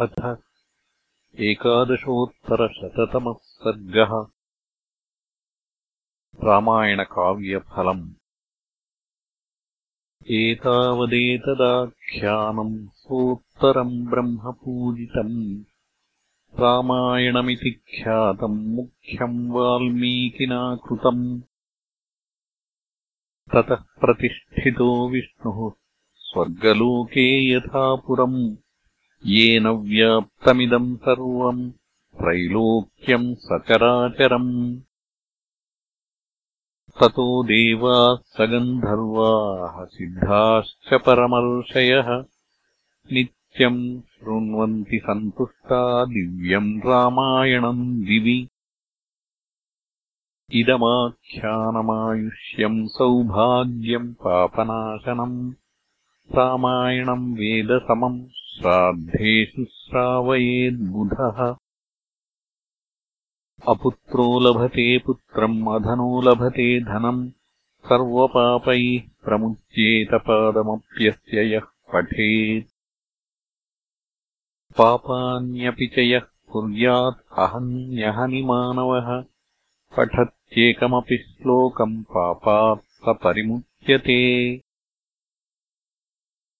अथ एकादशोत्तरशततमः सर्गः। रामायणकाव्यफलम्। एतावदेतदाख्यानम् सोत्तरम् ब्रह्मपूजितम्। रामायणमिति ख्यातम् मुख्यम् वाल्मीकिना कृतम् ततः प्रतिष्ठितो विष्णुः स्वर्गलोके यथा पुरम् येन व्याप्तमिदम् सर्वम् त्रैलोक्यम् सचराचरम् ततो देवाः सगन्धर्वाः सिद्धाश्च परमर्षयः। नित्यम् शृण्वन्ति सन्तुष्टा दिव्यम् रामायणम् दिवि। इदमाख्यानमायुष्यम् सौभाग्यम् पापनाशनम् रामायणम् वेदसमम् श्राद्धेषु श्रावयेद्बुधः। अपुत्रो लभते पुत्रम् अधनो लभते धनम्। सर्वपापैः प्रमुच्येतपादमप्यस्य यः पठेत्। पापान्यपि च यः कुर्यात् अहन्यहनिमानवः। पठत्येकमपि श्लोकम् पापात् स परिमुच्यते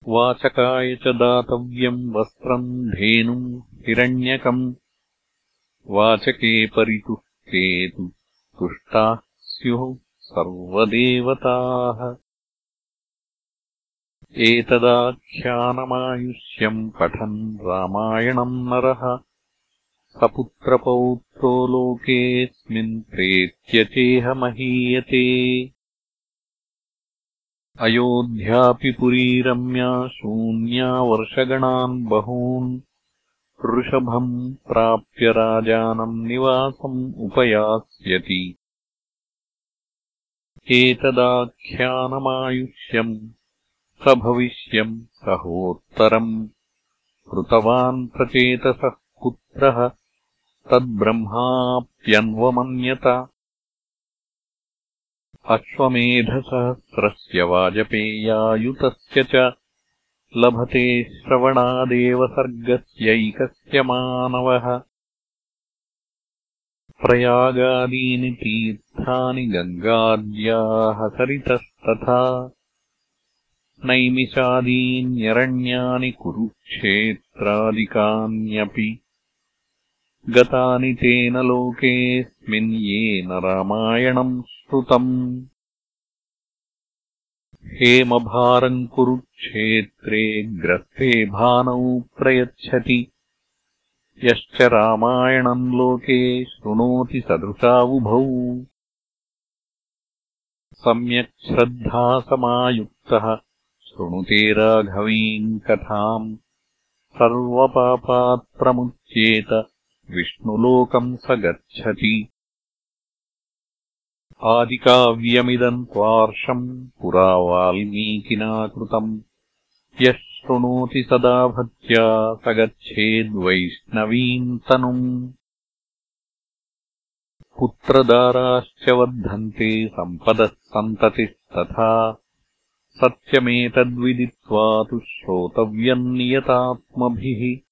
वाचकाय च दातव्यम् वस्त्रम् धेनुम् हिरण्यकम् वाचके परितुष्टे तु तुष्टाः स्युः सर्वदेवताः। एतदाख्यानमायुष्यम् पठन् रामायणम् नरः। सपुत्रपौत्रो लोकेऽस्मिन् प्रेत्यचेह महीयते अयोध्यापि पुरी रम्या शून्या वर्षगणान् बहून्। वृषभम् प्राप्य राजानम् निवासम् उपयास्यति। एतदाख्यानमायुष्यम् स भविष्यम् सहोत्तरम्। कृतवान् प्रचेतसः पुत्रः। तद्ब्रह्माप्यन्वमन्यत अश्वमेधसहस्रस्य वाजपेयायुतस्य च लभते श्रवणादेव सर्गस्यैकस्य मानवः। प्रयागादीनि तीर्थानि गङ्गाद्याः सरितस्तथा। नैमिषादीन्यरण्यानि कुरुक्षेत्रादिकान्यपि। गतानि तेन लोकेऽस्मिन् येन रामायणम् हेमभारम् कुरुक्षेत्रे ग्रस्ते भानौ प्रयच्छति। यश्च रामायणम् लोके शृणोति सदृशावुभौ। सम्यक् श्रद्धासमायुक्तः शृणुते राघवीम् कथाम्। सर्वपापात्प्रमुच्येत विष्णुलोकम् स गच्छति आदिकाव्यमिदम् त्वार्षम् पुरा वाल्मीकिना कृतम् यः शृणोति सदा भक्त्या स गच्छेद्वैष्णवीम् तनुम्। पुत्रदाराश्च वर्धन्ते सम्पदः सन्ततिस्तथा। सत्यमेतद्विदित्वा तु श्रोतव्यम् नियतात्मभिः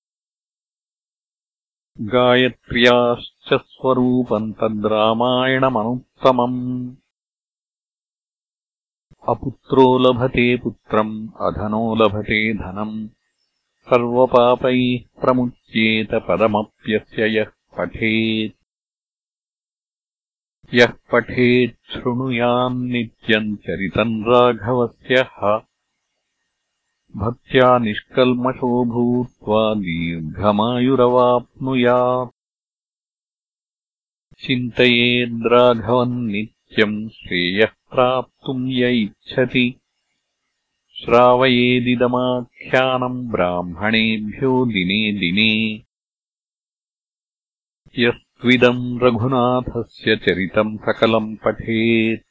गायत्र्याश्च स्वरूपम् तद्रामायणमनुत्तमम् अपुत्रो लभते पुत्रम् अधनो लभते धनम्। सर्वपापैः प्रमुच्येत पदमप्यस्य यः पठेत्। यः पठेत् शृणुयान्नित्यम् चरितम् राघवस्य ह भक्त्या निष्कल्मषो भूत्वा दीर्घमायुरवाप्नुयात्। चिन्तयेद्राघवम् नित्यम् श्रेयः प्राप्तुम् य इच्छति श्रावयेदिदमाख्यानम् ब्राह्मणेभ्यो दिने दिने। यस्त्विदम् रघुनाथस्य चरितम् सकलम् पठेत्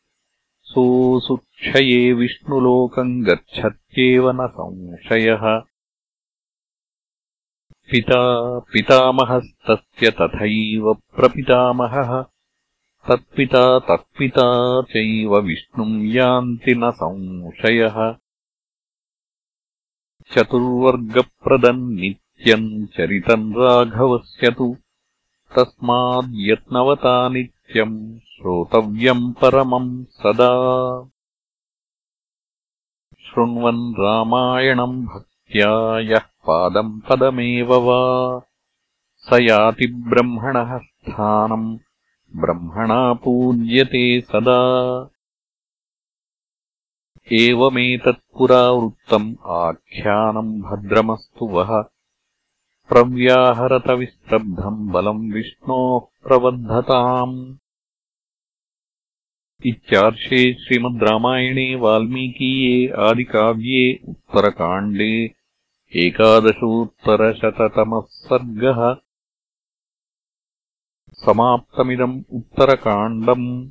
सोऽसुक्षये विष्णुलोकम् गच्छत्येव न संशयः। पिता पितामहस्तस्य तथैव प्रपितामहः। तत्पिता तत्पिता चैव विष्णुम् यान्ति न संशयः। चतुर्वर्गप्रदम् नित्यम् चरितम् राघवस्य तु। तस्माद्यत्नवता नित्यम् श्रोतव्यम् परमम् सदा। शृण्वन् रामायणम् भक्त्या यः पादम् पदमेव वा। स याति ब्रह्मणः स्थानम् ब्रह्मणा पूज्यते सदा। एवमेतत्पुरावृत्तम् आख्यानम् भद्रमस्तु वः प्रव्याहरतविस्तब्धम् बलम् विष्णोः प्रबद्धताम्। इत्यार्षे श्रीमद् रामायणे वाल्मीकीये आदिकाव्ये उत्तरकाण्डे एकादशोत्तरशततमः सर्गः। समाप्तमिदम् उत्तरकाण्डम्